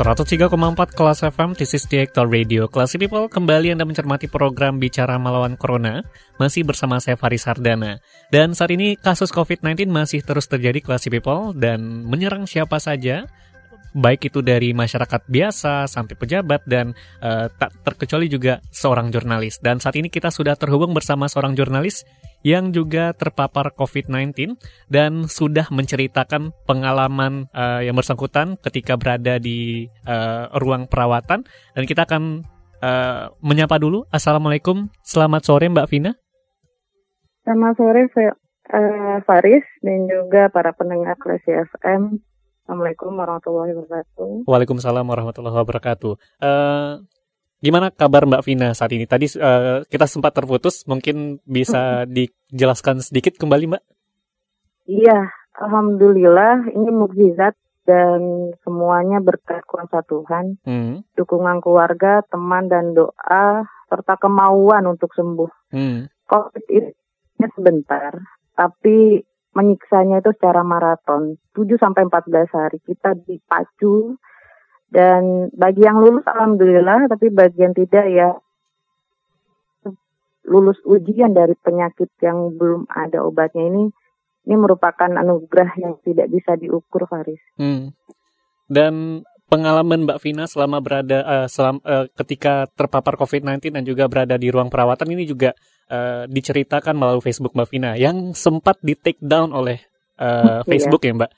103,4 kelas FM, this is the Actor Radio. Classy People, kembali Anda mencermati program Bicara Melawan Corona, masih bersama saya Faris Sardana. Dan saat ini kasus COVID-19 masih terus terjadi Classy People, dan menyerang siapa saja, baik itu dari masyarakat biasa sampai pejabat dan uh, tak terkecuali juga seorang jurnalis. Dan saat ini kita sudah terhubung bersama seorang jurnalis yang juga terpapar COVID-19 dan sudah menceritakan pengalaman uh, yang bersangkutan ketika berada di uh, ruang perawatan dan kita akan uh, menyapa dulu. Assalamualaikum, selamat sore Mbak Vina. Selamat sore uh, Faris dan juga para pendengar Klasi FM. Assalamualaikum warahmatullahi wabarakatuh. Waalaikumsalam warahmatullahi wabarakatuh. Uh, Gimana kabar Mbak Vina saat ini? Tadi uh, kita sempat terputus, mungkin bisa dijelaskan sedikit kembali Mbak? Iya, Alhamdulillah ini mukjizat dan semuanya berkat kuasa Tuhan, hmm. dukungan keluarga, teman dan doa serta kemauan untuk sembuh. Hmm. COVID itu sebentar, tapi menyiksanya itu secara maraton, 7 sampai 14 hari kita dipacu dan bagi yang lulus alhamdulillah, tapi bagi yang tidak ya lulus ujian dari penyakit yang belum ada obatnya ini ini merupakan anugerah yang tidak bisa diukur Faris. Hmm. Dan pengalaman Mbak Vina selama berada uh, selam, uh, ketika terpapar COVID-19 dan juga berada di ruang perawatan ini juga uh, diceritakan melalui Facebook Mbak Vina yang sempat di take down oleh uh, Facebook iya. ya Mbak.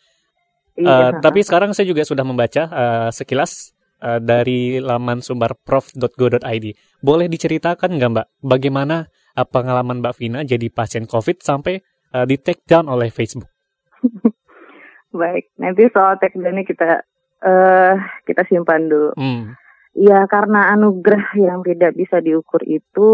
Iya. Uh, tapi sekarang saya juga sudah membaca uh, sekilas uh, dari laman sumberprof.go.id. Boleh diceritakan nggak Mbak, bagaimana uh, pengalaman Mbak Vina jadi pasien COVID sampai uh, di take down oleh Facebook? Baik, nanti soal take down ini kita uh, kita simpan dulu. Hmm. Ya karena anugerah yang tidak bisa diukur itu,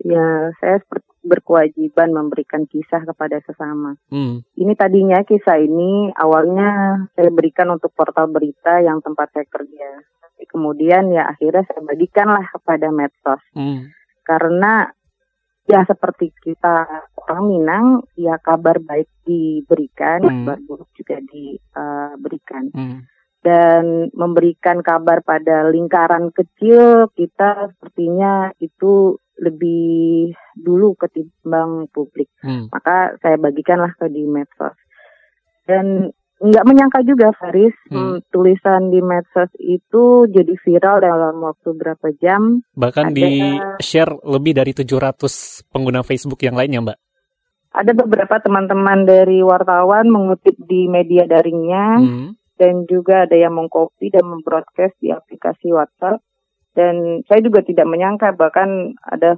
ya saya seperti berkewajiban memberikan kisah kepada sesama. Hmm. Ini tadinya kisah ini awalnya saya berikan untuk portal berita yang tempat saya kerja. Tapi kemudian ya akhirnya saya bagikanlah kepada medsos. Hmm. Karena ya seperti kita orang Minang ya kabar baik diberikan, hmm. kabar buruk juga diberikan. Uh, hmm dan memberikan kabar pada lingkaran kecil kita sepertinya itu lebih dulu ketimbang publik. Hmm. Maka saya bagikanlah ke di medsos. Dan nggak menyangka juga Faris hmm. hmm. tulisan di medsos itu jadi viral dalam waktu berapa jam. Bahkan ada, di share lebih dari 700 pengguna Facebook yang lainnya, Mbak. Ada beberapa teman-teman dari wartawan mengutip di media daringnya hmm. dan juga ada yang mengcopy dan membroadcast di aplikasi WhatsApp dan saya juga tidak menyangka bahkan ada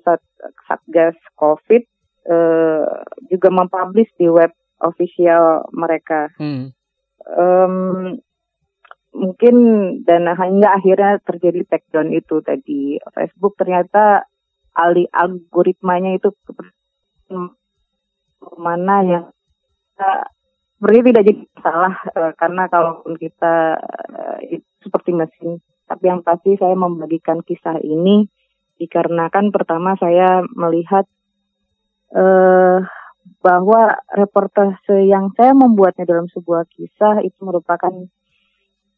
satgas COVID uh, juga mempublish di web official mereka. Hmm. Um, mungkin dan hingga akhirnya terjadi takedown itu tadi Facebook ternyata alih algoritmanya itu mana yang seperti tidak jadi salah uh, karena kalaupun kita uh, seperti mesin tapi yang pasti saya membagikan kisah ini dikarenakan pertama saya melihat uh, bahwa reportase yang saya membuatnya dalam sebuah kisah itu merupakan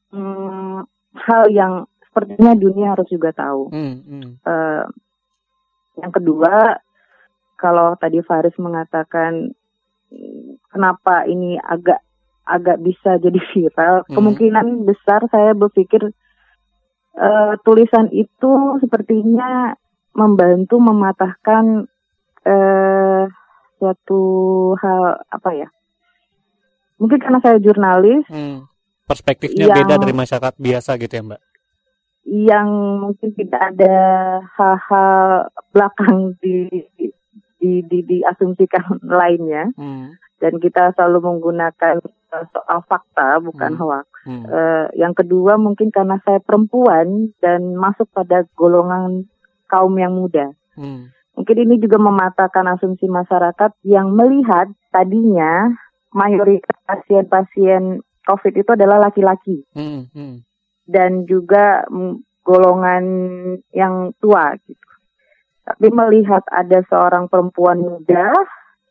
um, hal yang sepertinya dunia harus juga tahu. Hmm, hmm. Uh, yang kedua, kalau tadi Faris mengatakan kenapa ini agak agak bisa jadi viral, hmm. kemungkinan besar saya berpikir uh, tulisan itu sepertinya membantu mematahkan uh, suatu hal apa ya? Mungkin karena saya jurnalis. Hmm. Perspektifnya yang, beda dari masyarakat biasa gitu ya, Mbak? Yang mungkin tidak ada hal-hal belakang di di di diasumsikan lainnya. Hmm. Dan kita selalu menggunakan soal fakta bukan hmm. hoax. Hmm. Uh, yang kedua mungkin karena saya perempuan dan masuk pada golongan kaum yang muda. Hmm. Mungkin ini juga mematahkan asumsi masyarakat yang melihat tadinya mayoritas pasien-pasien COVID itu adalah laki-laki. Hmm. Hmm. Dan juga golongan yang tua gitu. Tapi melihat ada seorang perempuan muda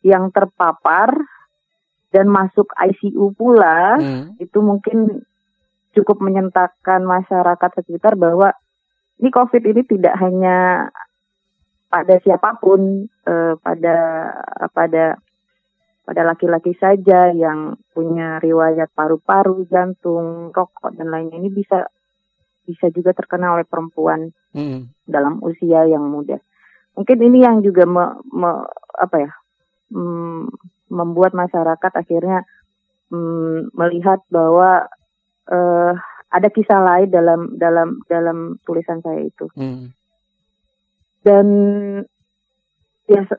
yang terpapar dan masuk ICU pula, hmm. itu mungkin cukup menyentakkan masyarakat sekitar bahwa ini COVID ini tidak hanya pada siapa pun, eh, pada pada pada laki-laki saja yang punya riwayat paru-paru, jantung, rokok dan lainnya ini bisa bisa juga terkena oleh perempuan hmm. dalam usia yang muda. Mungkin ini yang juga me, me, apa ya mm, membuat masyarakat akhirnya mm, melihat bahwa uh, ada kisah lain dalam dalam dalam tulisan saya itu. Hmm. Dan biasa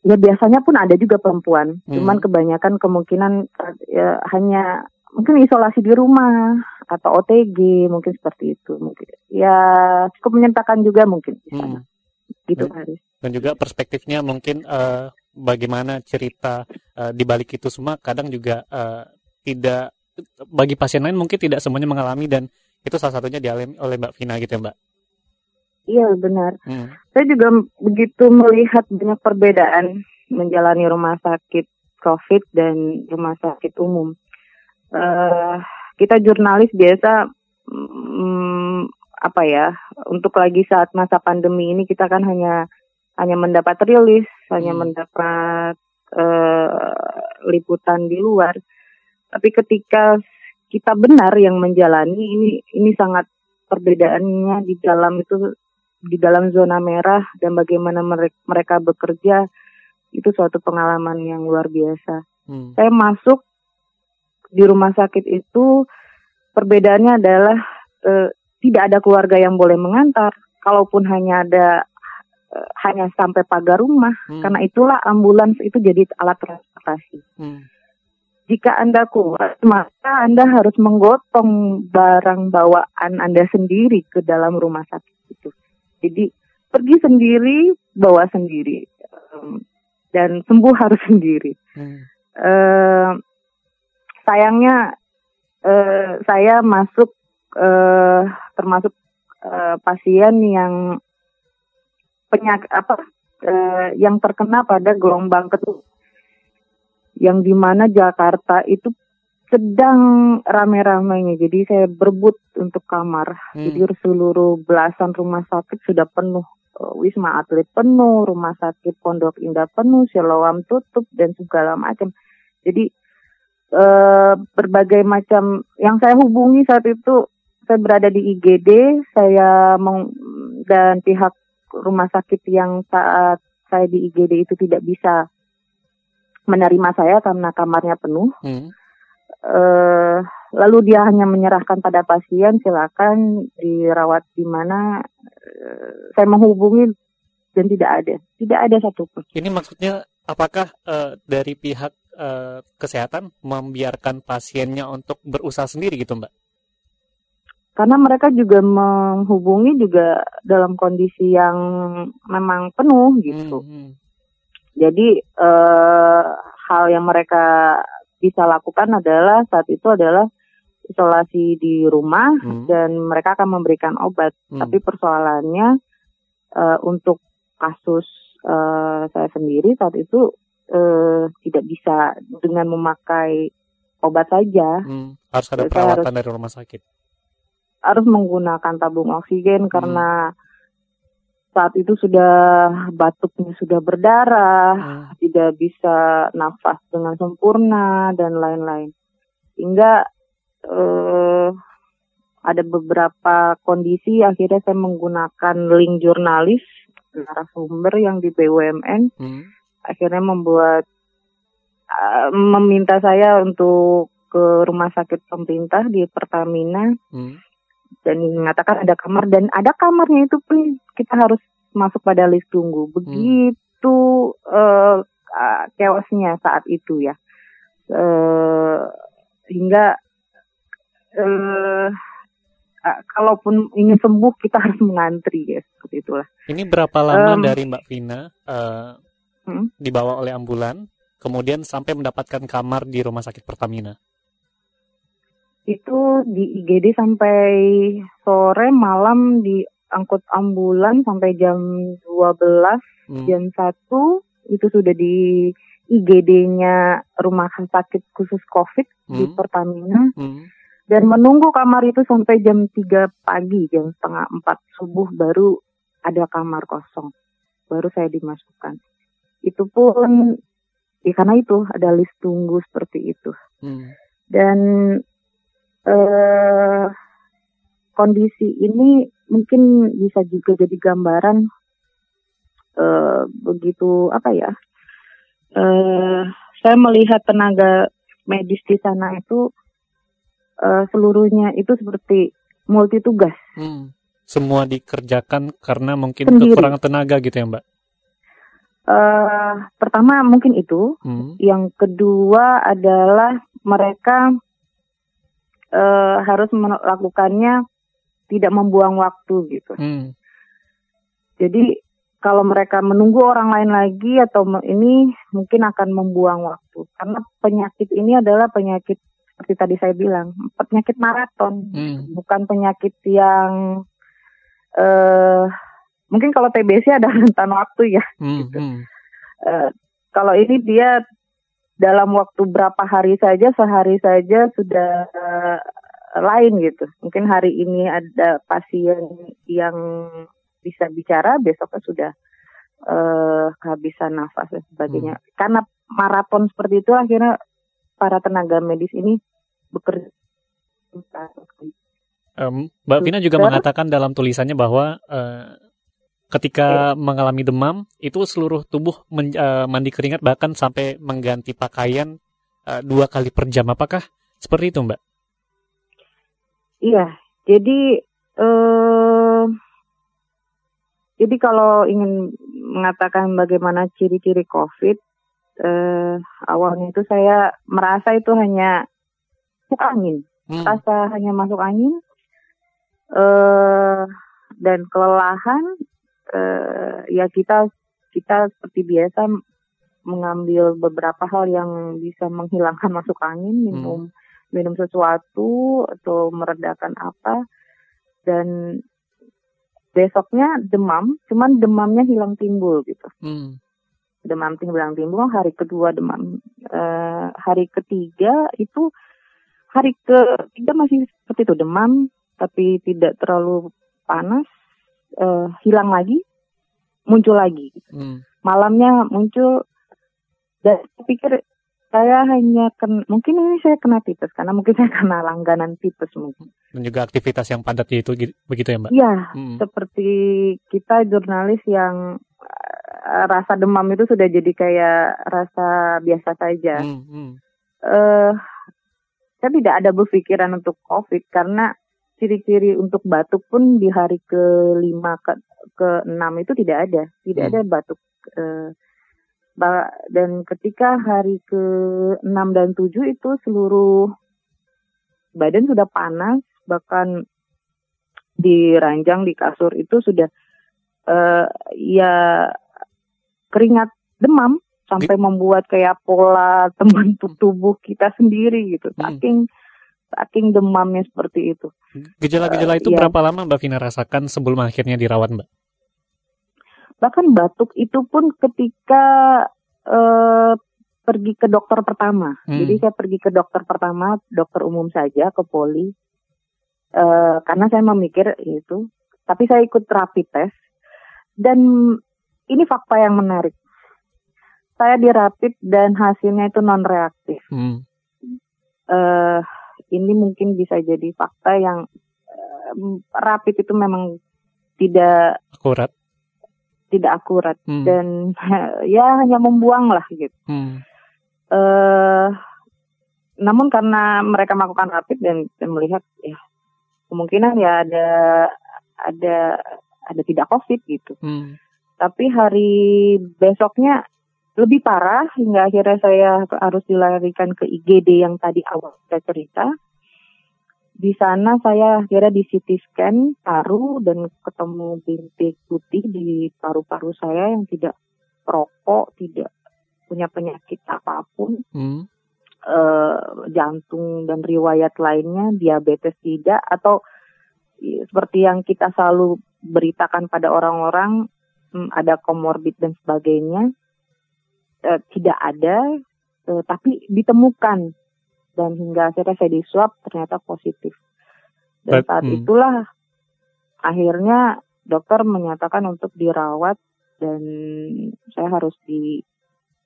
ya biasanya pun ada juga perempuan, hmm. cuman kebanyakan kemungkinan ya, hanya mungkin isolasi di rumah atau OTG mungkin seperti itu mungkin ya cukup menyentakan juga mungkin di sana hmm. gitu Haris dan juga perspektifnya mungkin uh, bagaimana cerita uh, di balik itu semua kadang juga uh, tidak bagi pasien lain mungkin tidak semuanya mengalami dan itu salah satunya dialami oleh Mbak Vina gitu ya Mbak? Iya benar. Hmm. saya juga begitu melihat banyak perbedaan menjalani rumah sakit COVID dan rumah sakit umum. Uh, kita jurnalis biasa um, apa ya untuk lagi saat masa pandemi ini kita kan hanya hanya mendapat rilis hanya hmm. mendapat uh, liputan di luar tapi ketika kita benar yang menjalani ini ini sangat perbedaannya di dalam itu di dalam zona merah dan bagaimana mereka, mereka bekerja itu suatu pengalaman yang luar biasa. Hmm. Saya masuk di rumah sakit itu perbedaannya adalah e, tidak ada keluarga yang boleh mengantar. Kalaupun hanya ada hanya sampai pagar rumah, hmm. karena itulah ambulans itu jadi alat transportasi. Hmm. Jika Anda kuat, maka Anda harus menggotong barang bawaan Anda sendiri ke dalam rumah sakit itu. Jadi pergi sendiri, bawa sendiri, um, dan sembuh harus sendiri. Hmm. Uh, sayangnya uh, saya masuk uh, termasuk uh, pasien yang penyak apa uh, yang terkena pada gelombang kedua yang di mana Jakarta itu sedang rame-ramenya jadi saya berebut untuk kamar hmm. jadi seluruh belasan rumah sakit sudah penuh Wisma Atlet penuh, Rumah Sakit Pondok Indah penuh, Siloam tutup dan segala macam. Jadi uh, berbagai macam yang saya hubungi saat itu saya berada di IGD saya meng, dan pihak rumah sakit yang saat saya di IGD itu tidak bisa menerima saya karena kamarnya penuh. Hmm. Uh, lalu dia hanya menyerahkan pada pasien silakan dirawat di mana. Uh, saya menghubungi dan tidak ada, tidak ada satupun. Ini maksudnya apakah uh, dari pihak uh, kesehatan membiarkan pasiennya untuk berusaha sendiri gitu Mbak? Karena mereka juga menghubungi juga dalam kondisi yang memang penuh gitu. Hmm, hmm. Jadi uh, hal yang mereka bisa lakukan adalah saat itu adalah isolasi di rumah hmm. dan mereka akan memberikan obat. Hmm. Tapi persoalannya uh, untuk kasus uh, saya sendiri saat itu uh, tidak bisa dengan memakai obat saja. Hmm, harus ada perawatan harus, dari rumah sakit. Harus menggunakan tabung oksigen hmm. karena saat itu sudah batuknya sudah berdarah, hmm. tidak bisa nafas dengan sempurna dan lain-lain. Hingga uh, ada beberapa kondisi akhirnya saya menggunakan link jurnalis narasumber yang di BUMN. Hmm akhirnya membuat uh, meminta saya untuk ke rumah sakit pemerintah di Pertamina hmm. Dan mengatakan ada kamar dan ada kamarnya itu pun kita harus masuk pada list tunggu begitu hmm. uh, uh, chaosnya saat itu ya uh, sehingga uh, kalaupun ingin sembuh kita harus mengantri ya seperti itulah. Ini berapa lama um, dari Mbak Vina uh, hmm? dibawa oleh ambulan, kemudian sampai mendapatkan kamar di rumah sakit Pertamina? Itu di IGD sampai sore malam diangkut ambulan sampai jam 12, hmm. jam 1 itu sudah di IGD-nya rumah sakit khusus COVID hmm. di Pertamina. Hmm. Dan menunggu kamar itu sampai jam 3 pagi, jam setengah 4 subuh baru ada kamar kosong. Baru saya dimasukkan. Itu pun, ya karena itu ada list tunggu seperti itu. Hmm. Dan eh, kondisi ini mungkin bisa juga jadi gambaran eh, begitu apa ya uh, saya melihat tenaga medis di sana itu uh, seluruhnya itu seperti multi tugas. Hmm. Semua dikerjakan karena mungkin Sendiri. kekurangan tenaga gitu ya Mbak? Uh, pertama mungkin itu, hmm. yang kedua adalah mereka uh, harus melakukannya tidak membuang waktu gitu. Hmm. Jadi kalau mereka menunggu orang lain lagi atau ini mungkin akan membuang waktu karena penyakit ini adalah penyakit seperti tadi saya bilang penyakit maraton hmm. bukan penyakit yang uh, mungkin kalau TBC ada rentan waktu ya hmm, gitu. hmm. Uh, kalau ini dia dalam waktu berapa hari saja sehari saja sudah uh, lain gitu mungkin hari ini ada pasien yang bisa bicara besoknya sudah uh, kehabisan nafas dan sebagainya. Hmm. Karena maraton seperti itu akhirnya para tenaga medis ini bekerja. Um, Mbak Vina juga mengatakan dalam tulisannya bahwa uh, ketika ya. mengalami demam itu seluruh tubuh men, uh, mandi keringat bahkan sampai mengganti pakaian uh, dua kali per jam. Apakah seperti itu, Mbak? Iya, jadi uh, jadi kalau ingin mengatakan bagaimana ciri-ciri COVID, eh, awalnya itu saya merasa itu hanya masuk angin, hmm. rasa hanya masuk angin, eh, dan kelelahan. Eh, ya kita kita seperti biasa mengambil beberapa hal yang bisa menghilangkan masuk angin, minum hmm. minum sesuatu atau meredakan apa, dan besoknya demam, cuman demamnya hilang timbul gitu. Hmm. Demam hilang timbul, hari kedua demam, uh, hari ketiga itu hari ketiga masih seperti itu demam, tapi tidak terlalu panas, uh, hilang lagi, muncul lagi. Hmm. Malamnya muncul, dan saya pikir saya hanya ken, mungkin ini saya kena tipes karena mungkin saya kena langganan tipes mungkin. Dan juga aktivitas yang padat itu begitu ya Mbak? Iya, hmm. seperti kita jurnalis yang uh, rasa demam itu sudah jadi kayak rasa biasa saja. Hmm, hmm. Uh, saya tidak ada berpikiran untuk COVID karena ciri-ciri untuk batuk pun di hari ke lima ke ke enam itu tidak ada, tidak hmm. ada batuk. Uh, dan ketika hari ke-6 dan 7 itu seluruh badan sudah panas, bahkan di ranjang di kasur itu sudah uh, ya keringat demam sampai membuat kayak pola teman tubuh kita sendiri gitu. Hmm. Saking demamnya seperti itu. Gejala-gejala uh, itu ya. berapa lama Mbak Vina rasakan sebelum akhirnya dirawat Mbak? bahkan batuk itu pun ketika uh, pergi ke dokter pertama. Hmm. Jadi saya pergi ke dokter pertama, dokter umum saja ke poli. Uh, karena saya memikir itu, tapi saya ikut rapid test dan ini fakta yang menarik. Saya dirapid dan hasilnya itu non reaktif. Hmm. Uh, ini mungkin bisa jadi fakta yang uh, rapid itu memang tidak akurat tidak akurat hmm. dan ya hanya membuang lah gitu. Hmm. Uh, namun karena mereka melakukan rapid dan, dan melihat ya kemungkinan ya ada ada ada tidak covid gitu. Hmm. Tapi hari besoknya lebih parah hingga akhirnya saya harus dilarikan ke IGD yang tadi awal saya cerita. Di sana saya akhirnya di CT scan paru dan ketemu bintik putih di paru-paru saya yang tidak perokok, tidak punya penyakit apa pun, hmm. uh, jantung dan riwayat lainnya, diabetes tidak, atau seperti yang kita selalu beritakan pada orang-orang hmm, ada komorbid dan sebagainya, uh, tidak ada, uh, tapi ditemukan dan hingga akhirnya saya di swab ternyata positif. Dan saat hmm. itulah akhirnya dokter menyatakan untuk dirawat dan saya harus di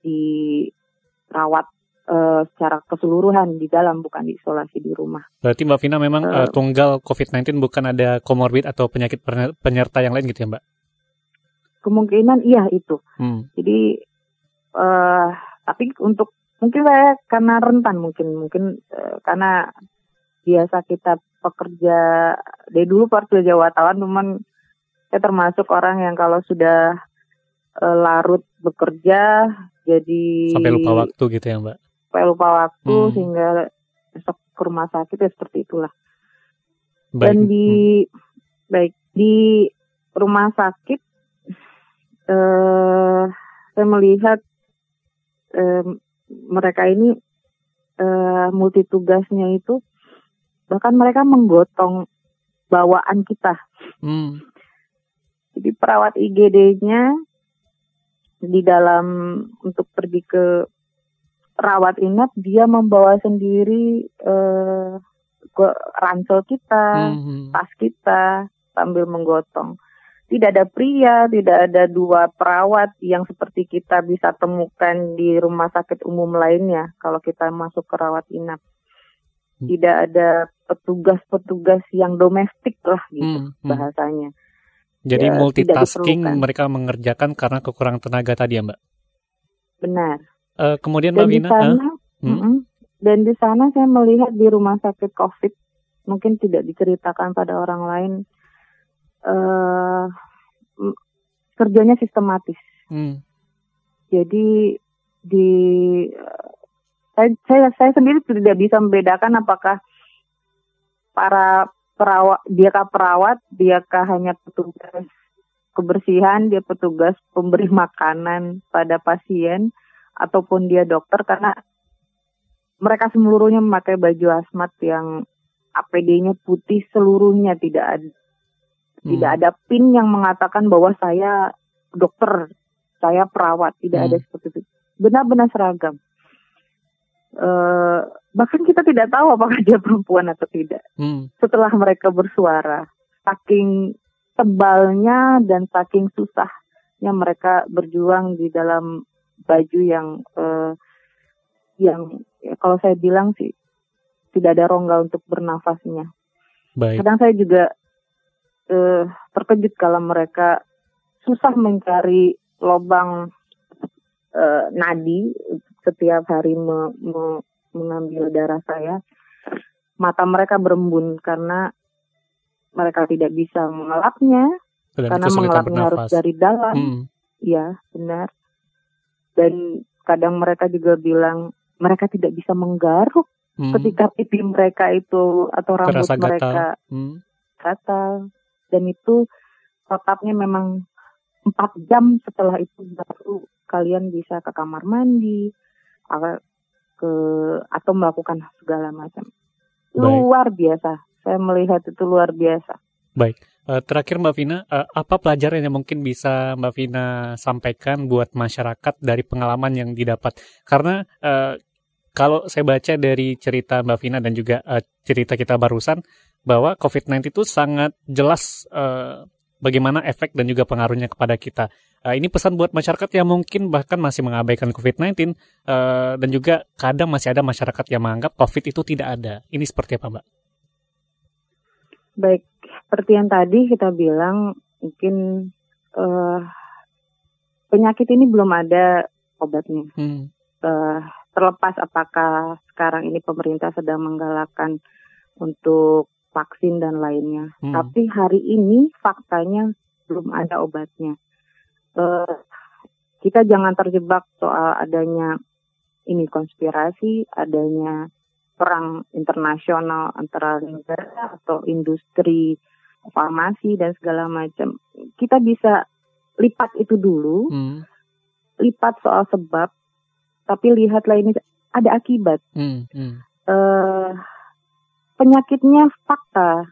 dirawat uh, secara keseluruhan di dalam bukan diisolasi di rumah. Berarti Mbak Vina memang uh, tunggal COVID-19 bukan ada komorbid atau penyakit penyerta yang lain gitu ya Mbak? Kemungkinan iya itu. Hmm. Jadi uh, tapi untuk mungkin saya karena rentan mungkin mungkin uh, karena biasa kita pekerja dari dulu pekerja wartawan cuman saya termasuk orang yang kalau sudah uh, larut bekerja jadi sampai lupa waktu gitu ya mbak sampai lupa waktu hmm. sehingga besok ke rumah sakit ya seperti itulah baik. dan di hmm. baik di rumah sakit uh, saya melihat mereka ini uh, multi tugasnya itu bahkan mereka menggotong bawaan kita. Hmm. Jadi perawat IGD-nya di dalam untuk pergi ke rawat inap dia membawa sendiri uh, ransel kita, hmm. tas kita sambil menggotong tidak ada pria, tidak ada dua perawat yang seperti kita bisa temukan di rumah sakit umum lainnya kalau kita masuk ke rawat inap. Hmm. Tidak ada petugas-petugas yang domestik lah gitu hmm, hmm. bahasanya. Jadi ya, multitasking mereka mengerjakan karena kekurangan tenaga tadi ya Mbak? Benar. Uh, kemudian Mbak? Sana, uh, hmm? Dan di sana saya melihat di rumah sakit COVID, mungkin tidak diceritakan pada orang lain, uh, kerjanya sistematis. Hmm. Jadi di saya, saya saya sendiri tidak bisa membedakan apakah para perawat diakah perawat diakah hanya petugas kebersihan dia petugas pemberi makanan pada pasien ataupun dia dokter karena mereka seluruhnya memakai baju asmat yang APD-nya putih seluruhnya tidak ada tidak hmm. ada pin yang mengatakan bahwa saya dokter, saya perawat, tidak hmm. ada seperti itu. Benar-benar seragam. Uh, bahkan kita tidak tahu apakah dia perempuan atau tidak. Hmm. Setelah mereka bersuara, saking tebalnya dan saking susahnya mereka berjuang di dalam baju yang uh, yang ya, kalau saya bilang sih tidak ada rongga untuk bernafasnya. Baik. Kadang saya juga uh, terkejut kalau mereka susah mencari lubang uh, nadi setiap hari me, me, mengambil darah saya. Mata mereka berembun karena mereka tidak bisa mengelapnya Dan karena mengelapnya harus dari dalam. Hmm. Ya, benar. Dan kadang mereka juga bilang mereka tidak bisa menggaruk hmm. ketika pipi mereka itu atau rambut Terasa mereka gatal. Hmm. gatal dan itu tetapnya memang empat jam setelah itu baru kalian bisa ke kamar mandi ke atau melakukan segala macam Baik. luar biasa saya melihat itu luar biasa Baik, uh, terakhir Mbak Vina, uh, apa pelajaran yang mungkin bisa Mbak Vina sampaikan buat masyarakat dari pengalaman yang didapat? Karena uh, kalau saya baca dari cerita Mbak Vina dan juga uh, cerita kita barusan, bahwa COVID-19 itu sangat jelas uh, bagaimana efek dan juga pengaruhnya kepada kita. Uh, ini pesan buat masyarakat yang mungkin bahkan masih mengabaikan COVID-19 uh, dan juga kadang masih ada masyarakat yang menganggap COVID itu tidak ada. Ini seperti apa, Mbak? Baik, seperti yang tadi kita bilang, mungkin uh, penyakit ini belum ada obatnya. Hmm. Uh, terlepas apakah sekarang ini pemerintah sedang menggalakkan untuk vaksin dan lainnya. Hmm. Tapi hari ini faktanya belum ada obatnya. Uh, kita jangan terjebak soal adanya ini konspirasi, adanya perang internasional antara negara atau industri farmasi dan segala macam. Kita bisa lipat itu dulu, hmm. lipat soal sebab, tapi lihatlah ini ada akibat. Hmm. Hmm. Uh, penyakitnya fakta,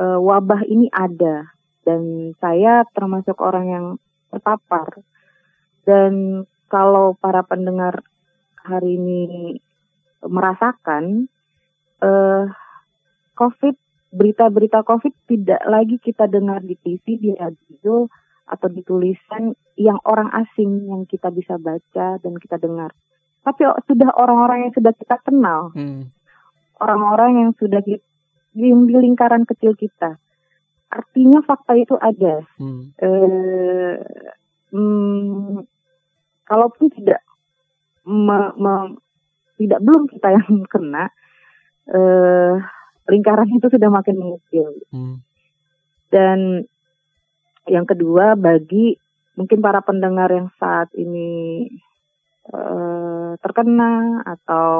uh, wabah ini ada dan saya termasuk orang yang terpapar. Dan kalau para pendengar hari ini merasakan uh, COVID, berita-berita COVID tidak lagi kita dengar di TV, di radio, atau di tulisan yang orang asing yang kita bisa baca dan kita dengar. Tapi sudah orang-orang yang sudah kita kenal, hmm. orang-orang yang sudah di, di lingkaran kecil kita artinya fakta itu ada. Hmm. Eh, hmm, kalaupun tidak me, me, tidak belum kita yang kena, eh, lingkaran itu sudah makin mengecil. Hmm. Dan yang kedua bagi mungkin para pendengar yang saat ini eh, terkena atau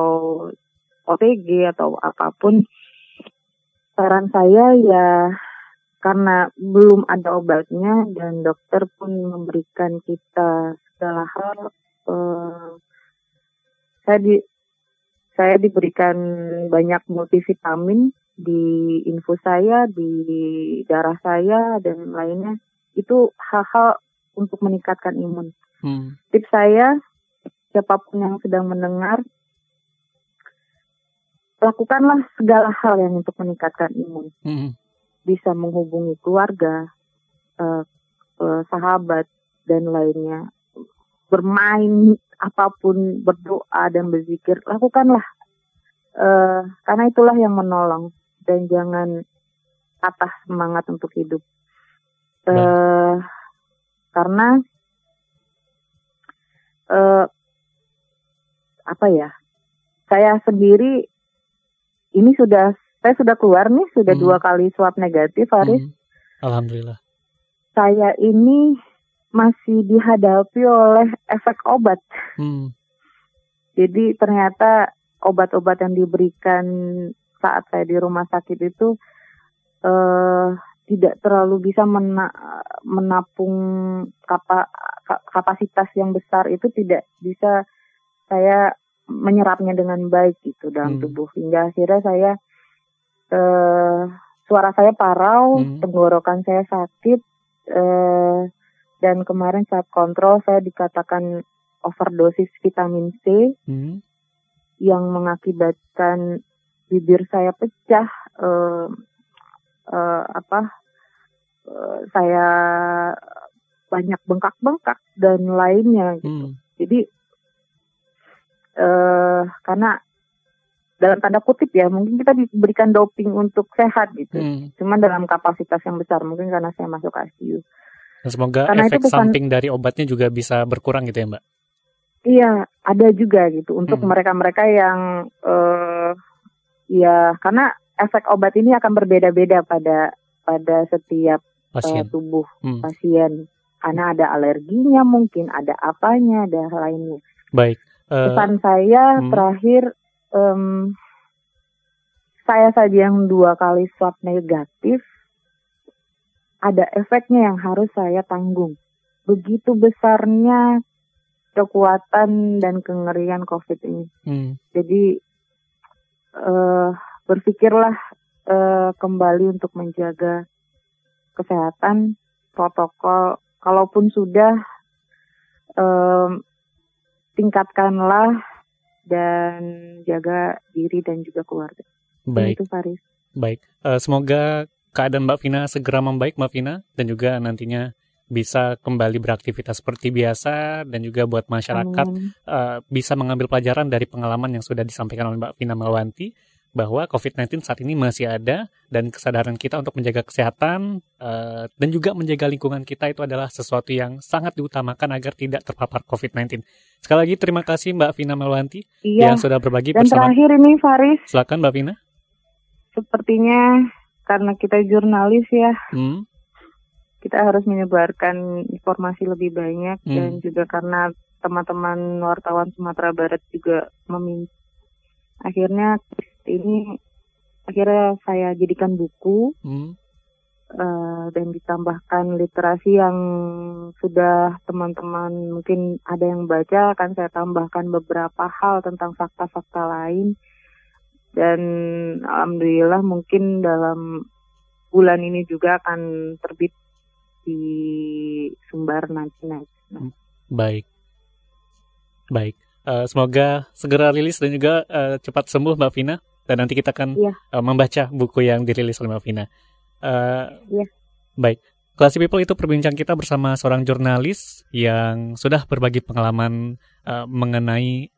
OTG atau apa pun, saran saya ya karena belum ada obatnya dan dokter pun memberikan kita segala hal uh, saya di saya diberikan banyak multivitamin di infus saya di darah saya dan lainnya itu hal-hal untuk meningkatkan imun hmm. tips saya siapa pun yang sedang mendengar lakukanlah segala hal yang untuk meningkatkan imun hmm bisa menghubungi keluarga, uh, uh, sahabat dan lainnya, bermain apa pun, berdoa dan berzikir, lakukanlah. Uh, karena itulah yang menolong dan jangan patah semangat untuk hidup. Uh, karena uh, apa ya? Saya sendiri ini sudah saya sudah keluar nih, sudah hmm. dua kali swab negatif, Faris. Hmm. Alhamdulillah. Saya ini masih dihadapi oleh efek obat. Hmm. Jadi ternyata obat-obat yang diberikan saat saya di rumah sakit itu uh, tidak terlalu bisa mena menapung kapa kapasitas yang besar itu tidak bisa saya menyerapnya dengan baik gitu dalam hmm. tubuh hingga akhirnya saya uh, suara saya parau, hmm. tenggorokan saya sakit, uh, dan kemarin saat kontrol saya dikatakan overdosis vitamin C hmm. yang mengakibatkan bibir saya pecah, uh, uh, apa, uh, saya banyak bengkak-bengkak dan lainnya. Gitu. Hmm. Jadi uh, karena dalam tanda kutip ya mungkin kita diberikan doping untuk sehat gitu hmm. cuman dalam kapasitas yang besar mungkin karena saya masuk ICU Dan semoga karena efek bukan, samping dari obatnya juga bisa berkurang gitu ya mbak iya ada juga gitu untuk hmm. mereka-mereka hmm. yang uh, ya karena efek obat ini akan berbeda-beda pada pada setiap eh, pasien. Uh, tubuh hmm. pasien karena ada alerginya mungkin ada apanya ada lainnya baik uh, pesan saya hmm. terakhir um, saya saja yang dua kali swab negatif, ada efeknya yang harus saya tanggung. Begitu besarnya kekuatan dan kengerian COVID ini. Hmm. Jadi uh, berpikirlah uh, kembali untuk menjaga kesehatan, protokol. Kalaupun sudah, um, tingkatkanlah dan jaga diri dan juga keluarga. Baik. Itu Faris. Baik. Uh, semoga keadaan Mbak Vina segera membaik Mbak Vina dan juga nantinya bisa kembali beraktivitas seperti biasa dan juga buat masyarakat uh, bisa mengambil pelajaran dari pengalaman yang sudah disampaikan oleh Mbak Vina Melwanti bahwa COVID-19 saat ini masih ada dan kesadaran kita untuk menjaga kesehatan uh, dan juga menjaga lingkungan kita itu adalah sesuatu yang sangat diutamakan agar tidak terpapar COVID-19. Sekali lagi terima kasih Mbak Vina Melwanti iya. yang sudah berbagi dan bersama. Dan terakhir ini Faris. Silakan Mbak Vina. Sepertinya karena kita jurnalis ya. Hmm. kita harus menyebarkan informasi lebih banyak hmm. dan juga karena teman-teman wartawan Sumatera Barat juga meminta akhirnya ini akhirnya saya jadikan buku hmm. uh, dan ditambahkan literasi yang sudah teman-teman mungkin ada yang baca akan saya tambahkan beberapa hal tentang fakta-fakta lain dan alhamdulillah mungkin dalam bulan ini juga akan terbit di Sumbar nanti nanti. Baik. Baik, uh, semoga segera rilis dan juga uh, cepat sembuh Mbak Vina. Dan nanti kita akan yeah. Iya. uh, membaca buku yang dirilis oleh Mbak Vina. Uh, yeah. Baik, Classy People itu perbincang kita bersama seorang jurnalis yang sudah berbagi pengalaman uh, mengenai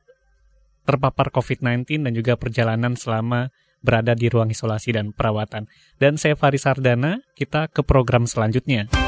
terpapar COVID-19 dan juga perjalanan selama berada di ruang isolasi dan perawatan. Dan saya Faris Sardana, kita ke program selanjutnya.